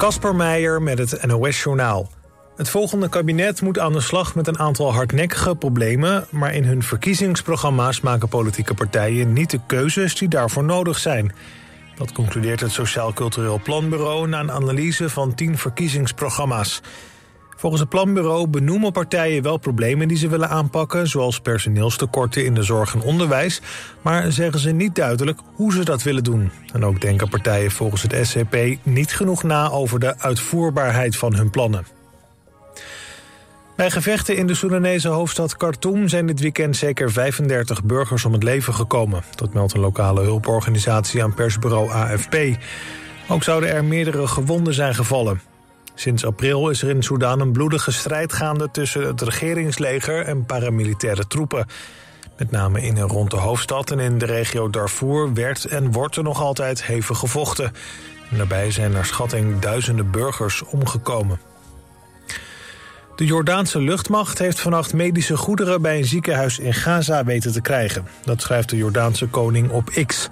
Kasper Meijer met het NOS-journaal. Het volgende kabinet moet aan de slag met een aantal hardnekkige problemen... maar in hun verkiezingsprogramma's maken politieke partijen niet de keuzes die daarvoor nodig zijn. Dat concludeert het Sociaal Cultureel Planbureau na een analyse van tien verkiezingsprogramma's. Volgens het planbureau benoemen partijen wel problemen die ze willen aanpakken... zoals personeelstekorten in de zorg en onderwijs... maar zeggen ze niet duidelijk hoe ze dat willen doen. En ook denken partijen volgens het SCP niet genoeg na... over de uitvoerbaarheid van hun plannen. Bij gevechten in de Soedanese hoofdstad Khartoum zijn dit weekend zeker 35 burgers om het leven gekomen. Dat meldt een lokale hulporganisatie aan persbureau AFP. Ook zouden er meerdere gewonden zijn gevallen. Sinds april is er in Soedan een bloedige strijd gaande tussen het regeringsleger en paramilitaire troepen. Met name in en rond de hoofdstad en in de regio Darfur werd en wordt er nog altijd hevig gevochten. En daarbij zijn naar schatting duizenden burgers omgekomen. De Jordaanse luchtmacht heeft vannacht medische goederen bij een ziekenhuis in Gaza weten te krijgen. Dat schrijft de Jordaanse koning op X.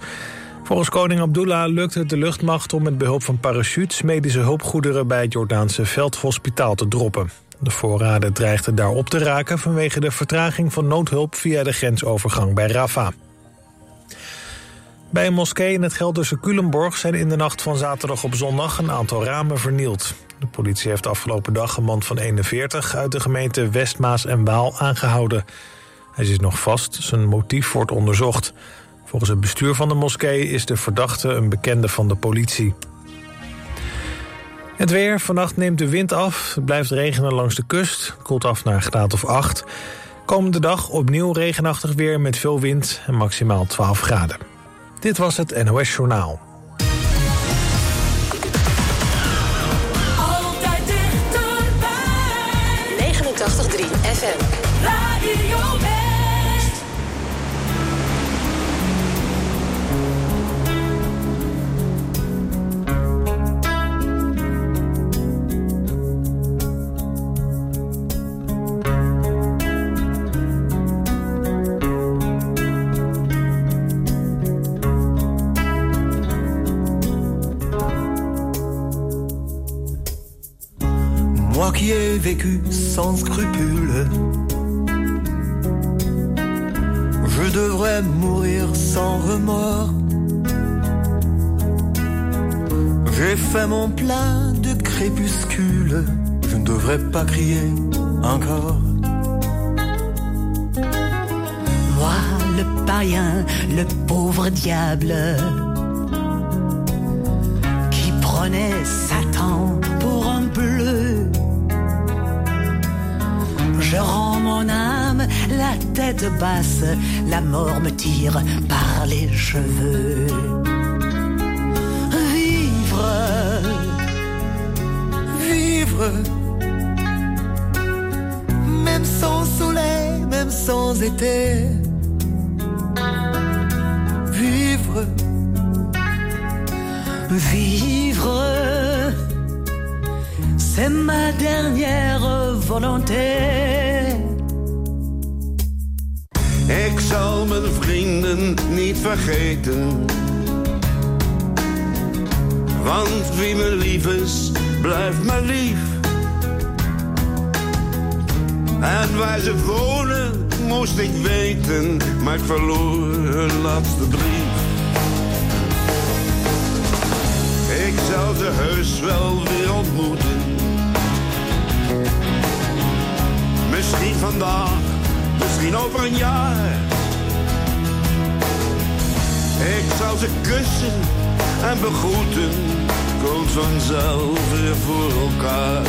Volgens koning Abdullah lukt het de luchtmacht om met behulp van parachutes medische hulpgoederen bij het Jordaanse veldhospitaal te droppen. De voorraden dreigden daar op te raken vanwege de vertraging van noodhulp via de grensovergang bij Rafah. Bij een moskee in het Gelderse Culemborg zijn in de nacht van zaterdag op zondag een aantal ramen vernield. De politie heeft afgelopen dag een man van 41 uit de gemeente Westmaas en Waal aangehouden. Hij zit nog vast, zijn motief wordt onderzocht. Volgens het bestuur van de moskee is de verdachte een bekende van de politie. Het weer. Vannacht neemt de wind af. Het blijft regenen langs de kust. Koelt af naar een graad of 8. Komende dag opnieuw regenachtig weer met veel wind en maximaal 12 graden. Dit was het NOS Journaal. Altijd dichterbij. 89.3 FM. Radio je devrais mourir sans remords. J'ai fait mon plein de crépuscule, je ne devrais pas crier encore. Moi, le païen, le pauvre diable, tête basse, la mort me tire par les cheveux. Vivre, Vivre, même sans soleil, même sans été. Vivre, vivre, c'est ma dernière volonté. Zal mijn vrienden niet vergeten. Want wie me lief is, blijft me lief. En waar ze wonen, moest ik weten, maar ik verloor hun laatste brief. Ik zal ze heus wel weer ontmoeten. Misschien vandaag, misschien over een jaar. Ik zal ze kussen en begroeten. Komt vanzelf weer voor elkaar.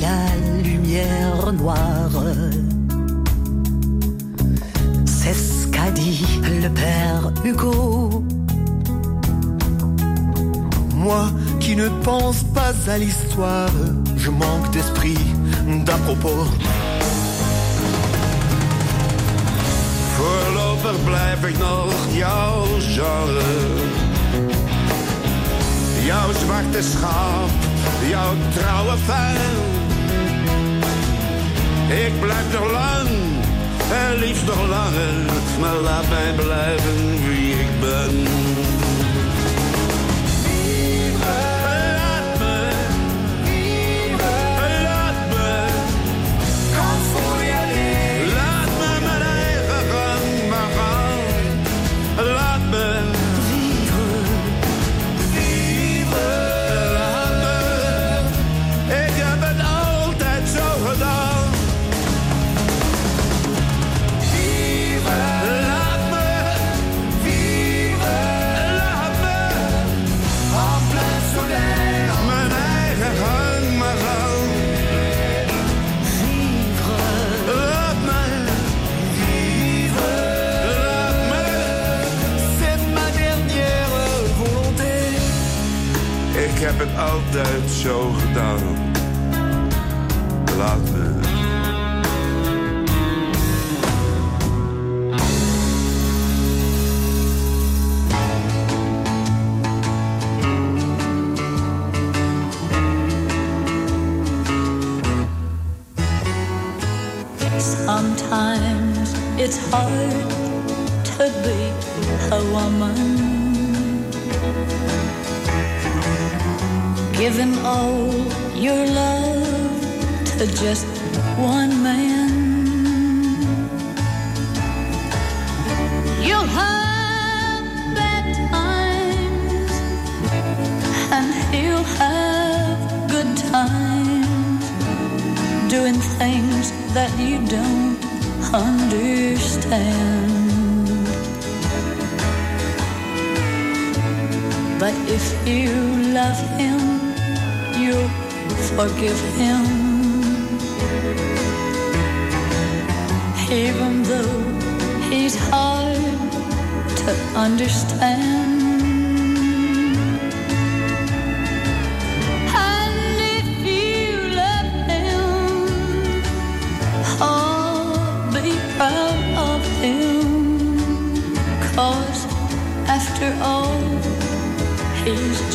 la lumière noire. C'est ce qu'a dit le père Hugo. Moi qui ne pense pas à l'histoire, je manque d'esprit, d'à propos. Voorlopig blijf ik nog jouw genre. Jouw zwarte schaap, jouw trouwe fan. Ik blijf nog lang, en liefst nog langer. Maar laat mij blijven wie ik ben.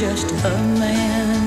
just a man.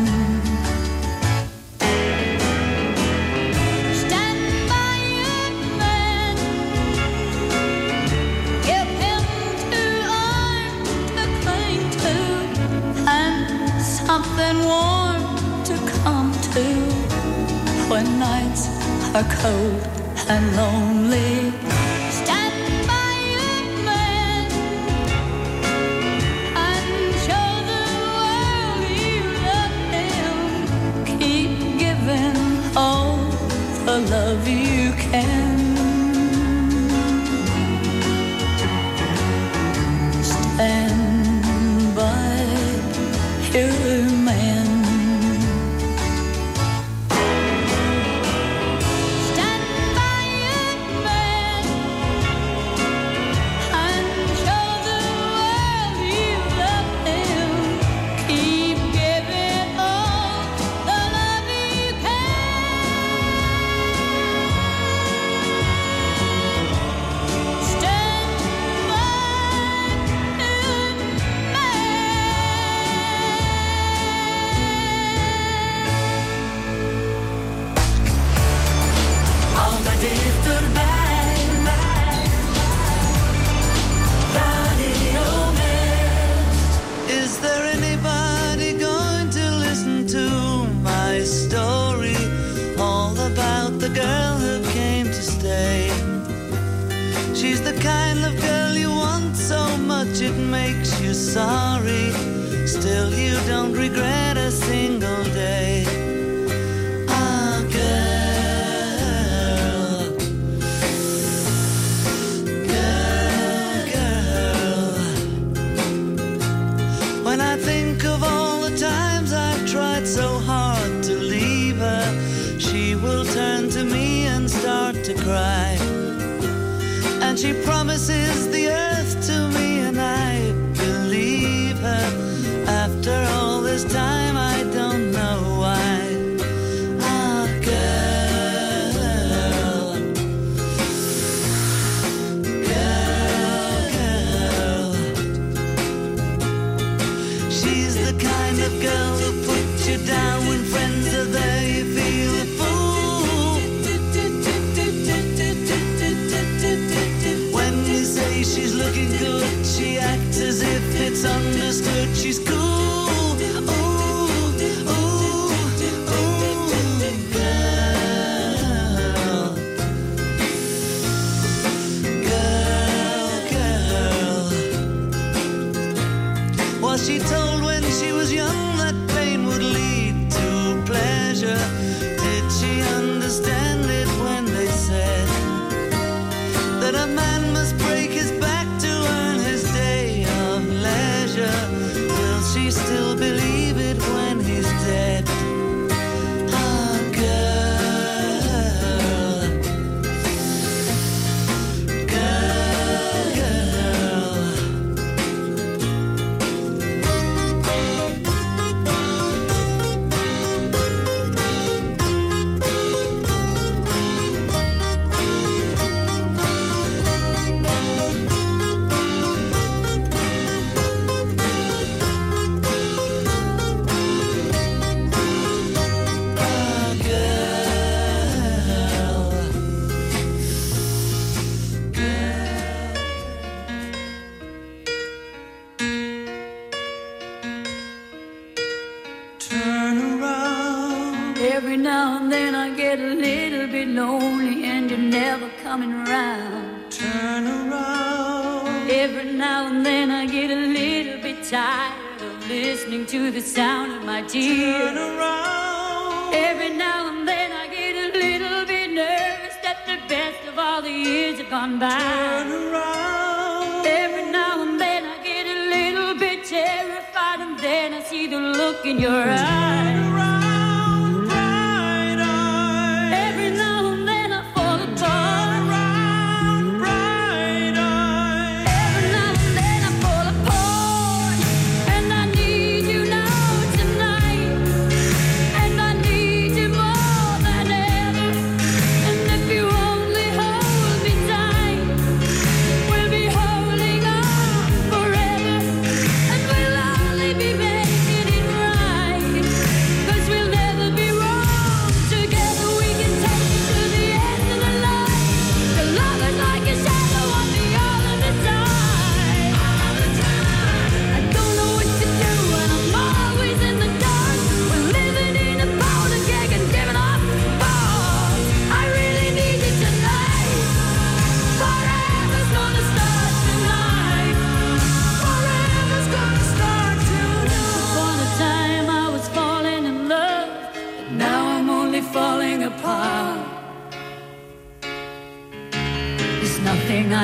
much it makes you sorry. Still, you don't regret a single day.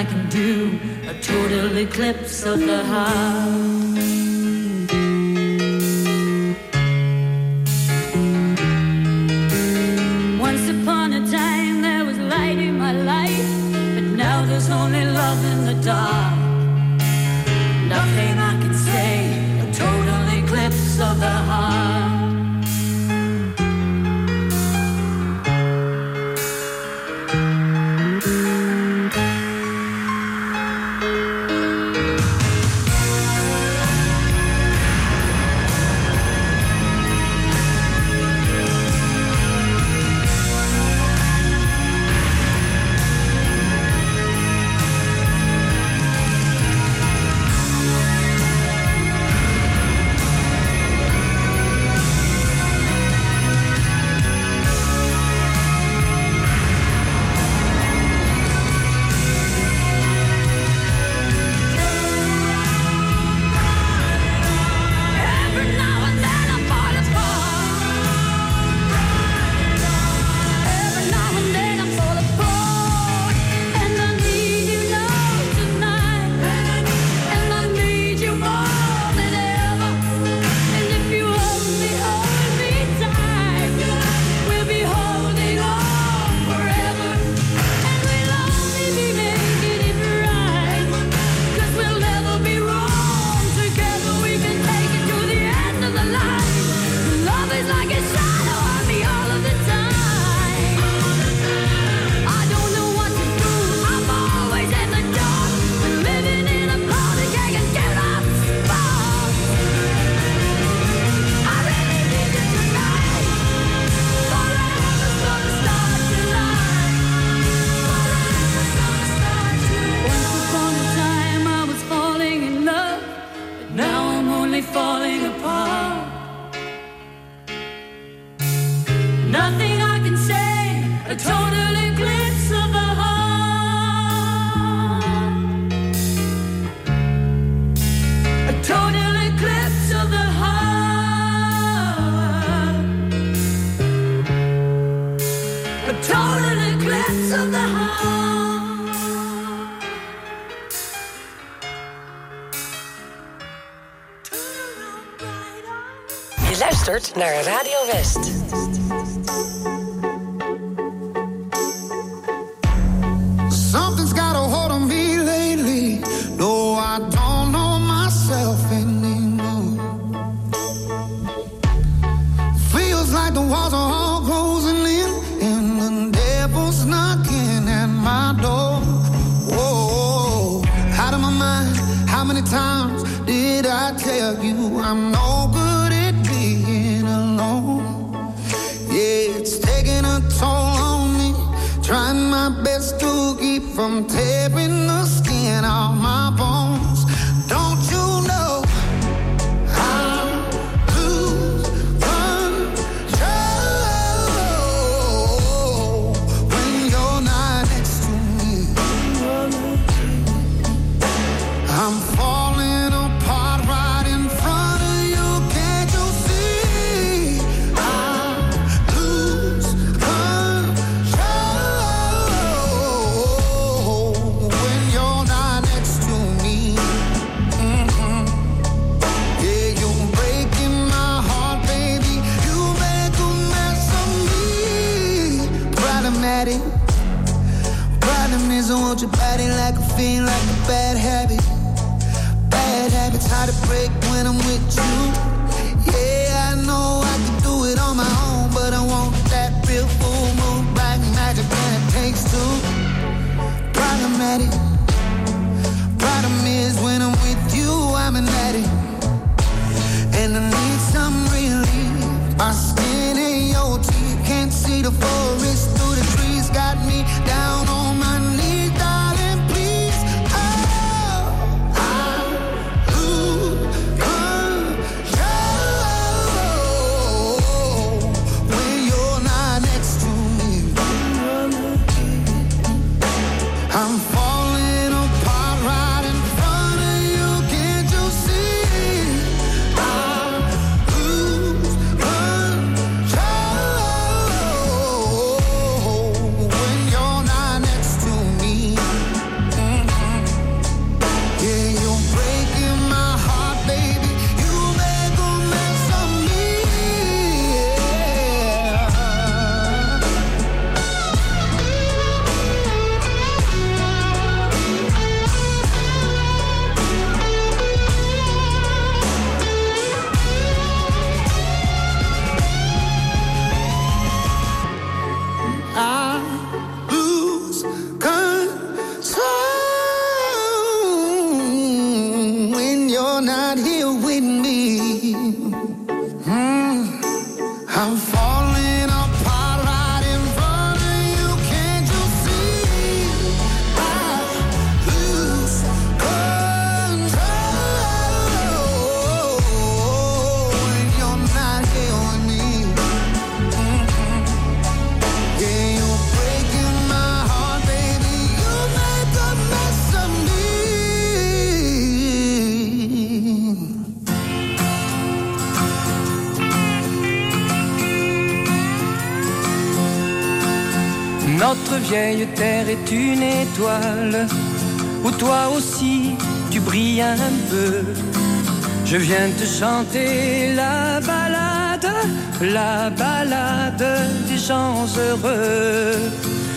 I can do, a total eclipse of the heart. Naar Radio West. I want your body like a fiend, like a bad habit. To break when I'm with you. Yeah, I know I do it on my own, but I want that real full moon, black magic, and it takes two. Problematic. Problem is, when I'm with you, I'm an addict, and I terre est une étoile où toi aussi tu brilles un peu. Je viens te chanter la balade, la balade des gens heureux.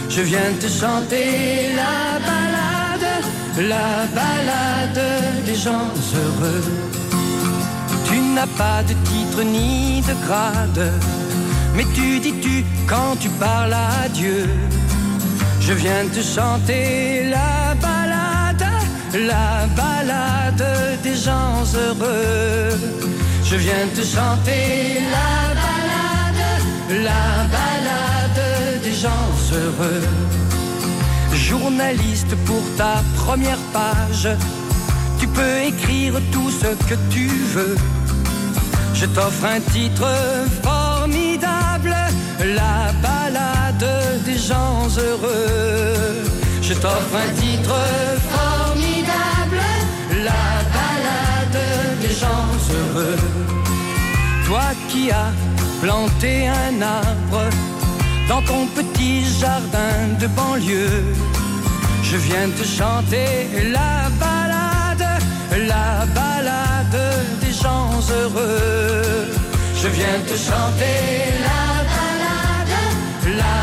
Je viens te chanter la balade, la balade des gens heureux. Tu n'as pas de titre ni de grade, mais tu dis tu quand tu parles à Dieu. Je viens te chanter la balade, la balade des gens heureux. Je viens te chanter la balade, la balade des gens heureux. Journaliste pour ta première page, tu peux écrire tout ce que tu veux. Je t'offre un titre formidable, la des gens heureux. Je t'offre un titre formidable, la balade des gens heureux. Toi qui as planté un arbre dans ton petit jardin de banlieue. Je viens te chanter la balade, la balade des gens heureux. Je viens te chanter la balade, la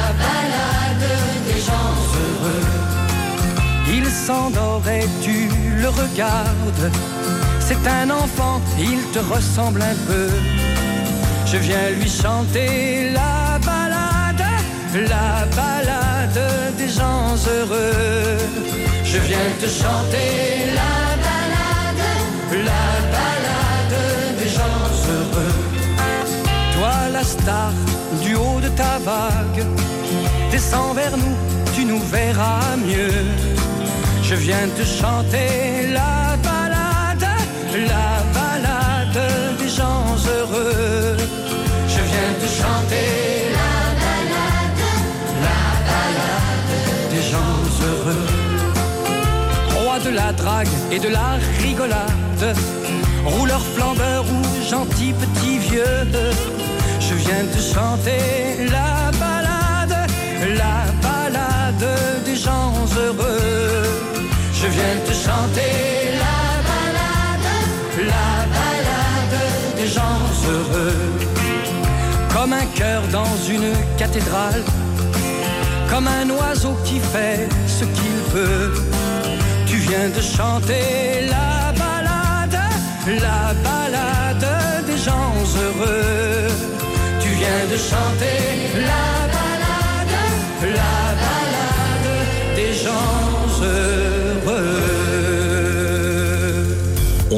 et tu le regardes. C'est un enfant, il te ressemble un peu. Je viens lui chanter la balade, la balade des gens heureux. Je viens te chanter la balade, la balade des gens heureux. Toi la star du haut de ta vague, descends vers nous, tu nous verras mieux. Je viens te chanter la balade, la balade des gens heureux. Je viens te chanter la balade, la balade des gens heureux. Roi de la drague et de la rigolade, rouleur flambeur ou gentil petit vieux. Je viens te chanter la balade, la balade des gens heureux. Je viens te chanter la balade, la balade des gens heureux. Comme un cœur dans une cathédrale, comme un oiseau qui fait ce qu'il peut. Tu viens de chanter la balade, la balade des gens heureux. Tu viens de chanter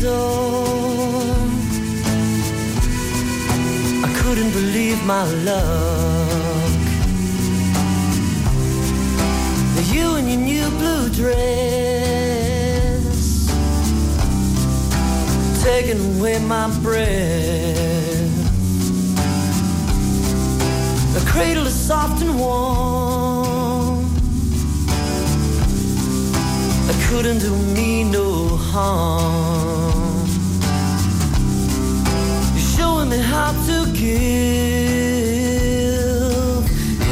Door. I couldn't believe my luck. You in your new blue dress, taking away my breath. The cradle is soft and warm. I couldn't do me no harm. Me how to give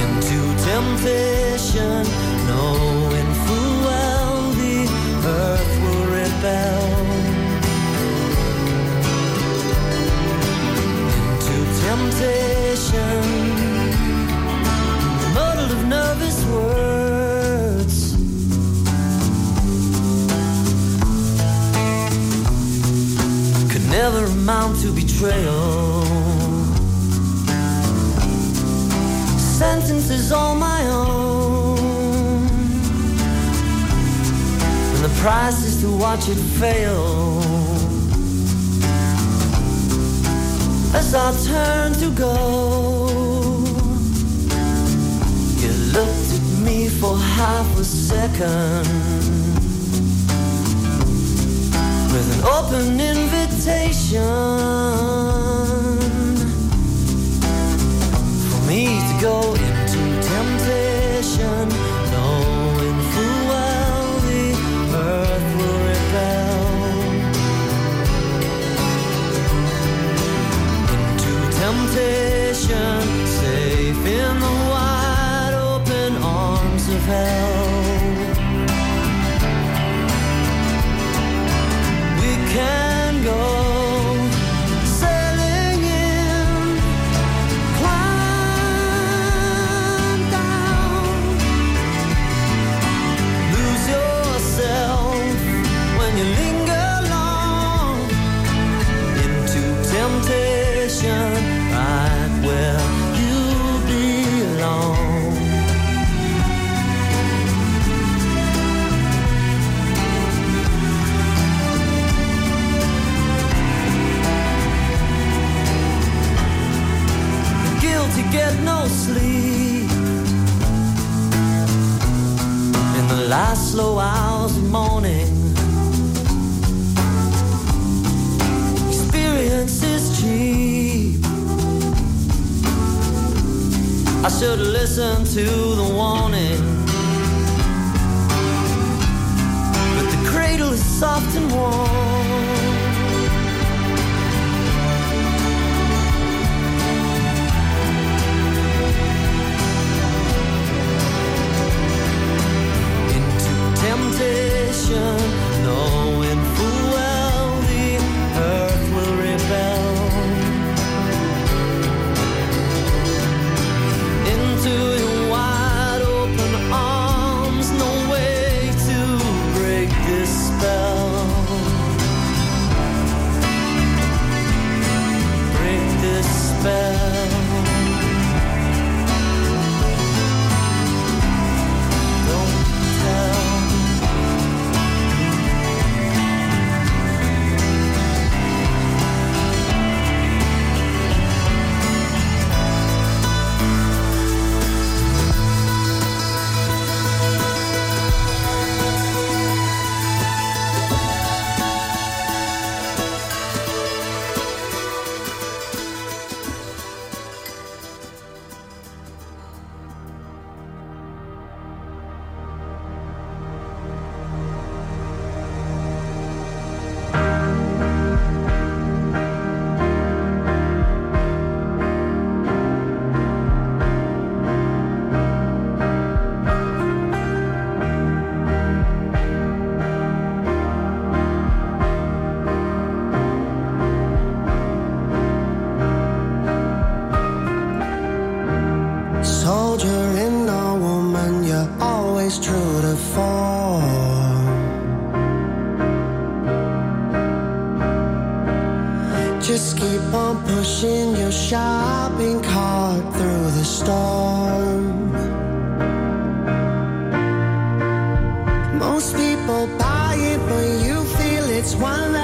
into temptation, knowing full well the earth will rebel. Into temptation, muddled of nervous words. could never amount to betrayal. Sentences all my own, and the price is to watch it fail. As I turn to go, you looked at me for half a second. With an open invitation. For me go into temptation, knowing full well the earth will rebel into temptation, safe in the wide open arms of hell. We can go get no sleep. In the last slow hours of morning, experience is cheap. I should listen to the warning. But the cradle is soft and warm. It's one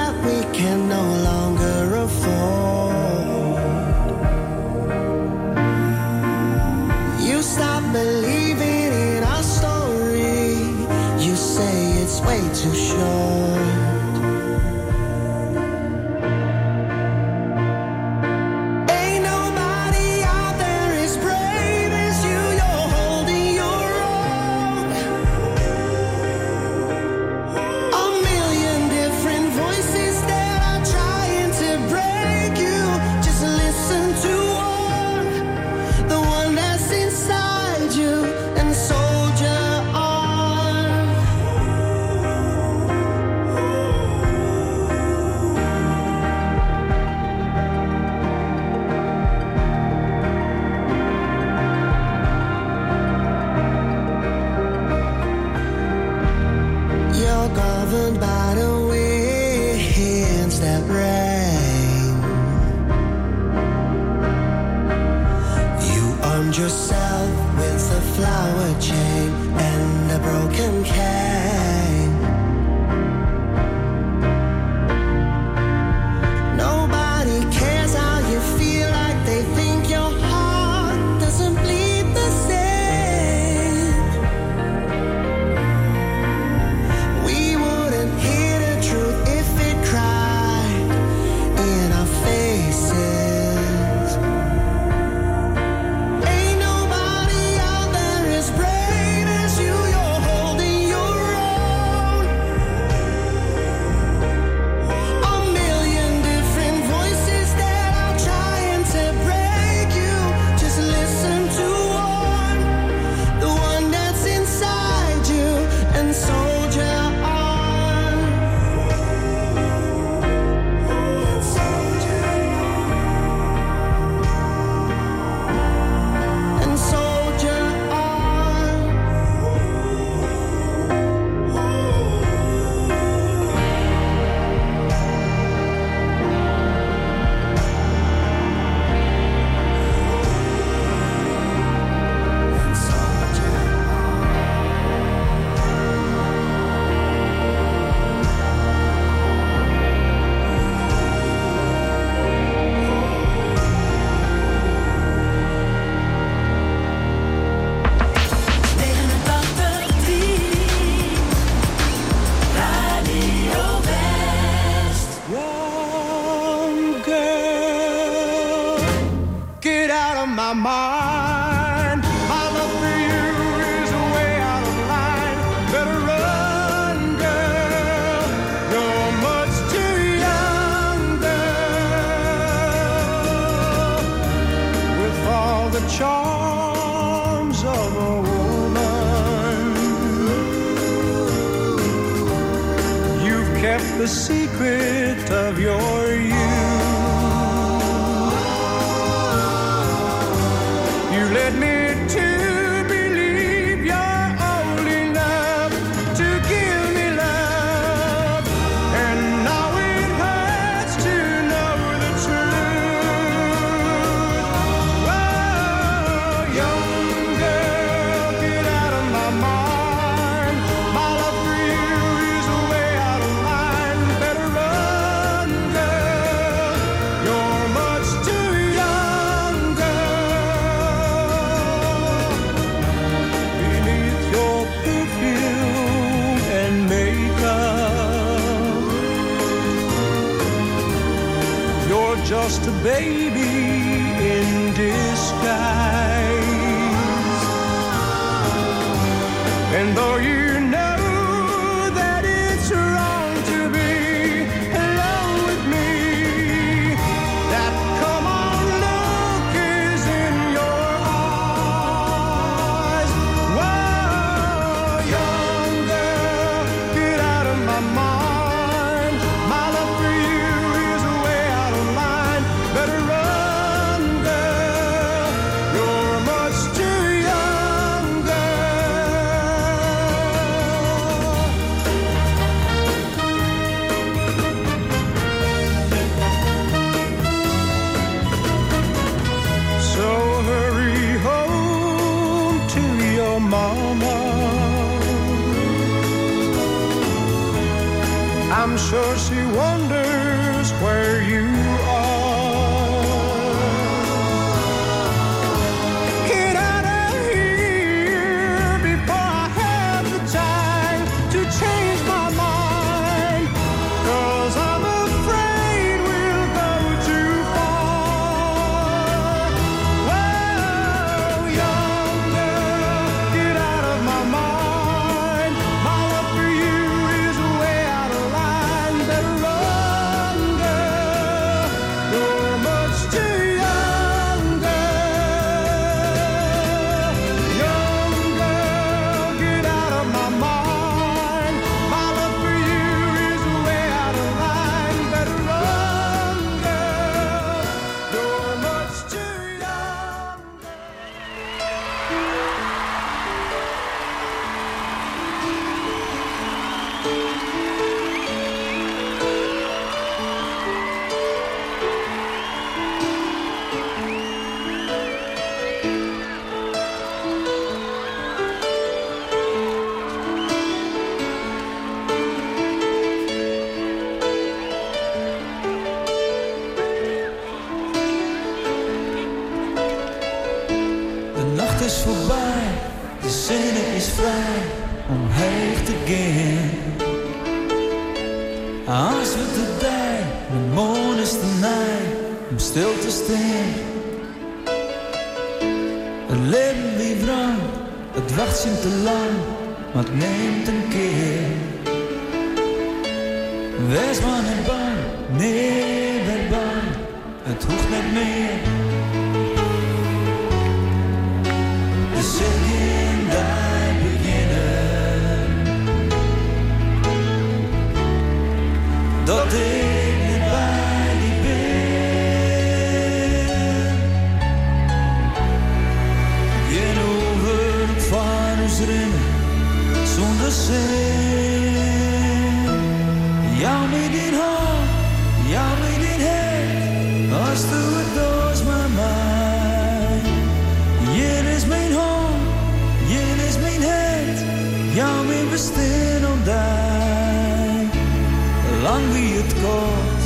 aan wie het kort.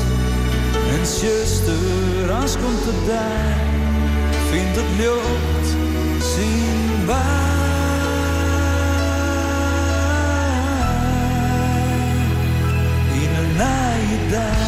En zuster, als komt het daar, vindt het lucht zienbaar. In een naaie dag.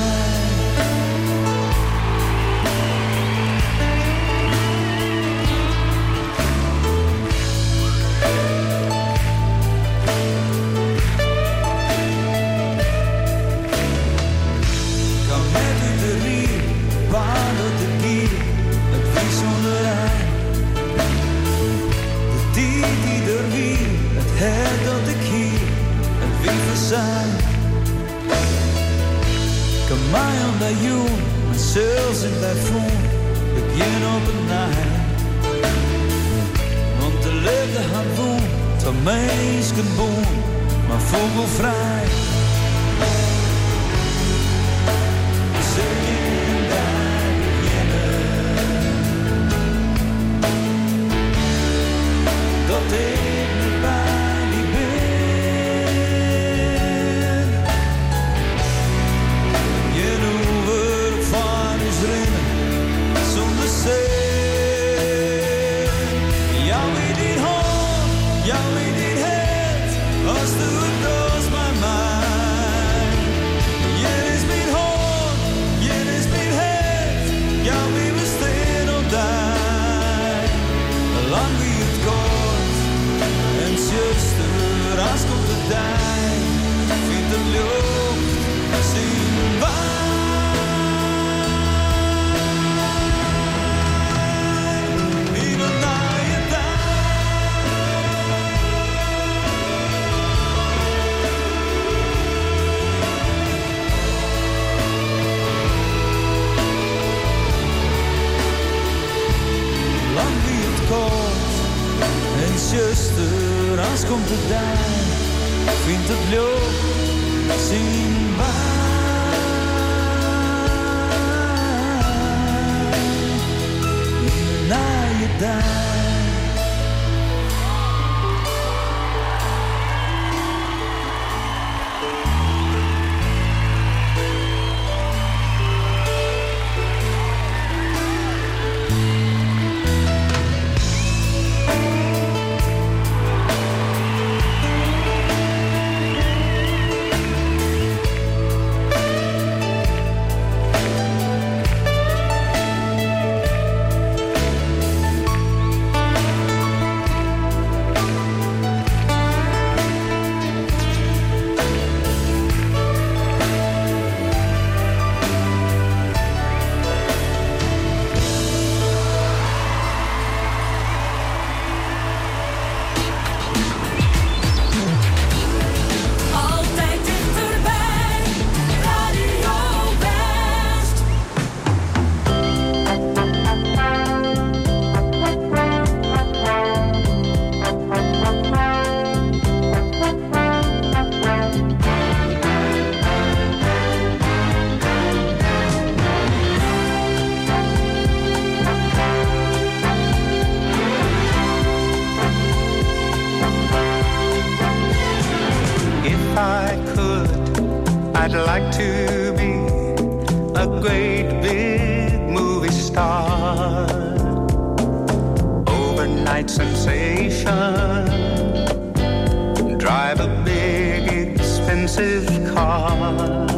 like to be a great big movie star. Overnight sensation. Drive a big expensive car.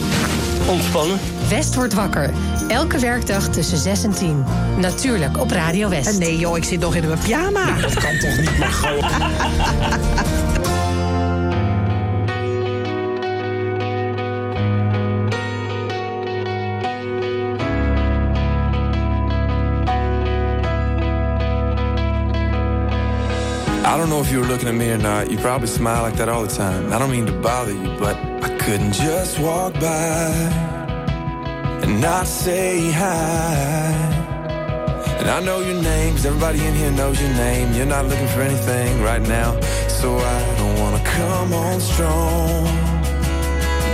Ontspannen. West wordt wakker. Elke werkdag tussen 6 en 10. Natuurlijk op Radio West. Nee joh, ik zit nog in mijn pyjama. Dat kan toch niet, Margot? I don't know if you were looking at me or not. You probably smile like that all the time. I don't mean to bother you, but couldn't just walk by and not say hi. And I know your name, 'cause everybody in here knows your name. You're not looking for anything right now, so I don't wanna come on strong.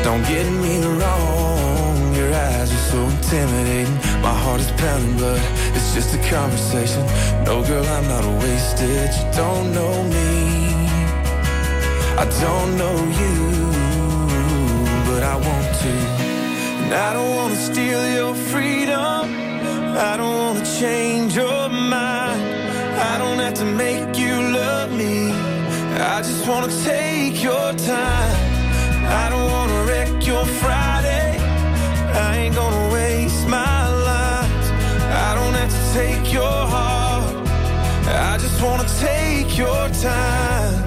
Don't get me wrong, your eyes are so intimidating. My heart is pounding, but it's just a conversation. No, girl, I'm not a wasted. You don't know me, I don't know you, I want to. And I don't wanna steal your freedom. I don't wanna change your mind. I don't have to make you love me. I just wanna take your time. I don't wanna wreck your Friday. I ain't gonna waste my life. I don't have to take your heart. I just wanna take your time.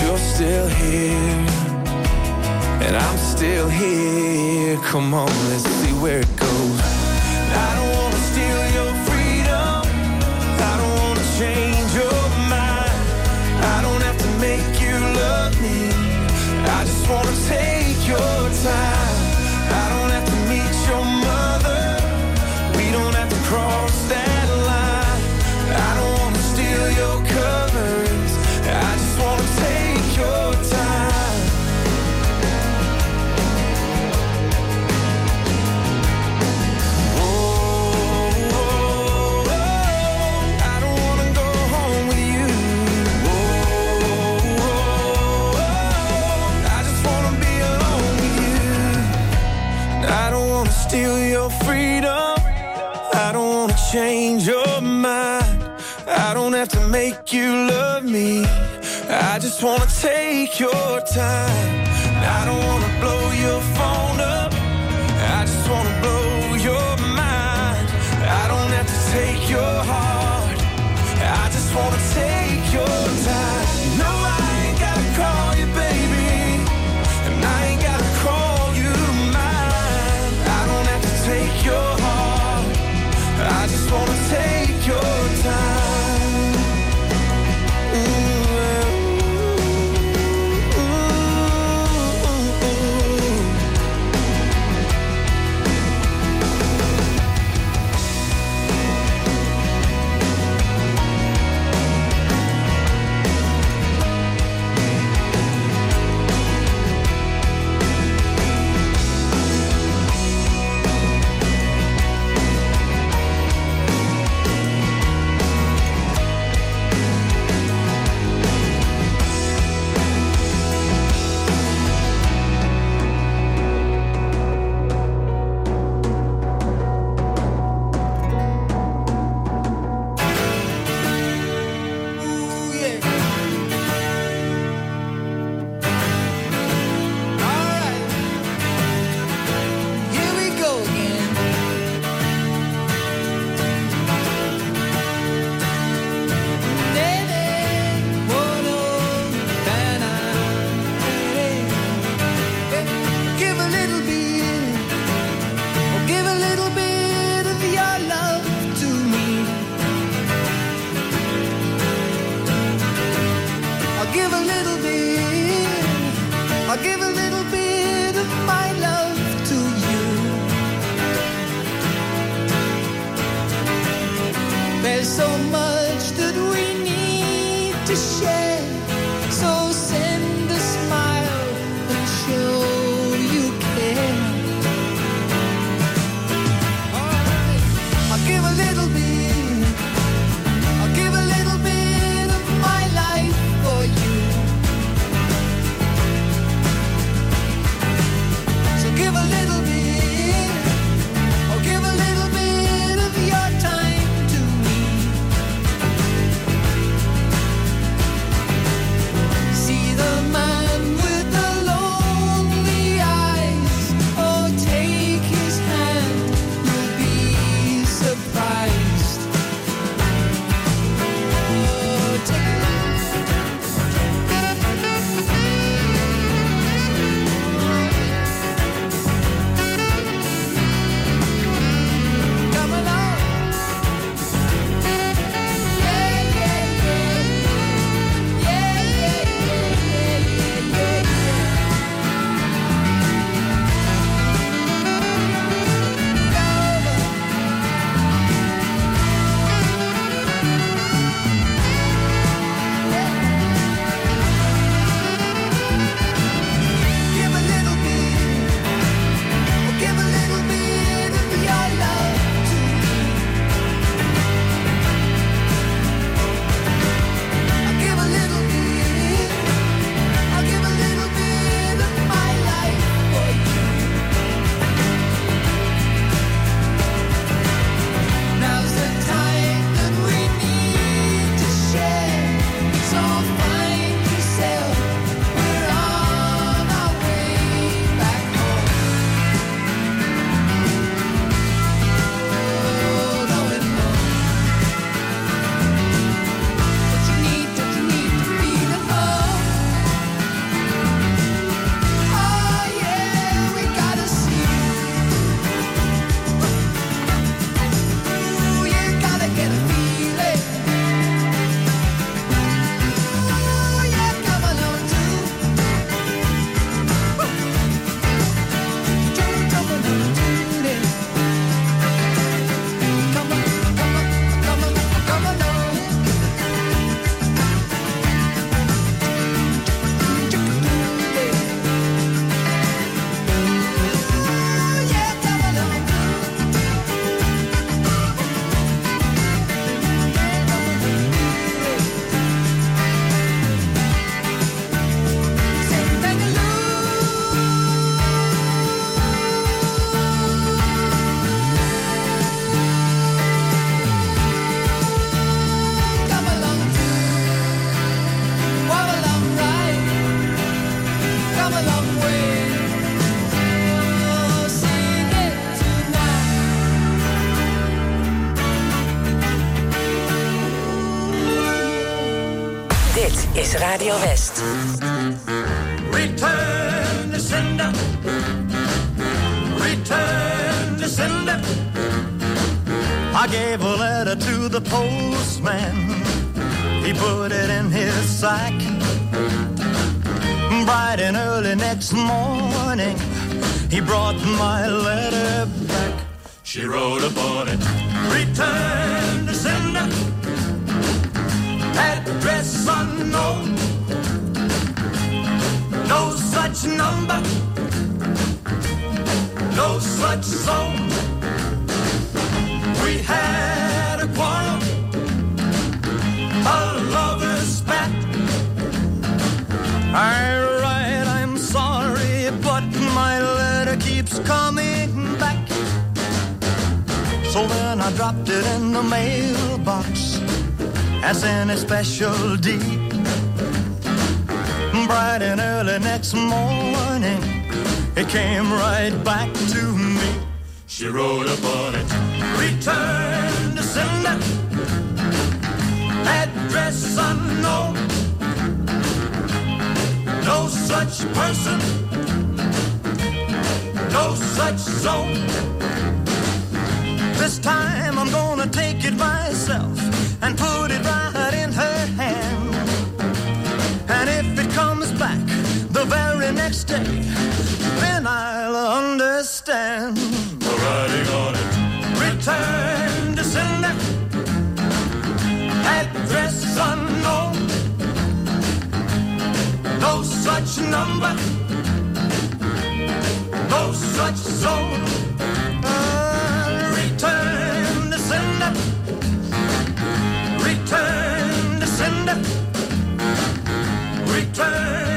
you're still here. And I'm still here. Come on, let's see where it goes. I don't wanna steal your freedom. I don't wanna change your mind. I don't have to make you love me. I just wanna take your time. Make you love me. I just wanna take your time. I don't wanna blow your Radio West. Return to sender. Return to sender. I gave a letter to the postman. He put it in his sack. Bright and early next morning, he brought my letter back. She wrote upon it, Return to sender. Address unknown. Such number. No such zone. We had a quarrel. A lover's spat. I write, I'm sorry, but my letter keeps coming back. So then I dropped it in the mailbox as in a special deed. Bright and early next morning, it came right back to me. She wrote upon it, return to sender, address unknown. No such person, no such zone. This time I'm gonna take it myself and put it right next day, then I'll understand. The writing on it. Return to sender. Address unknown. No such number. No such zone. Uh, return to sender. Return to sender. Return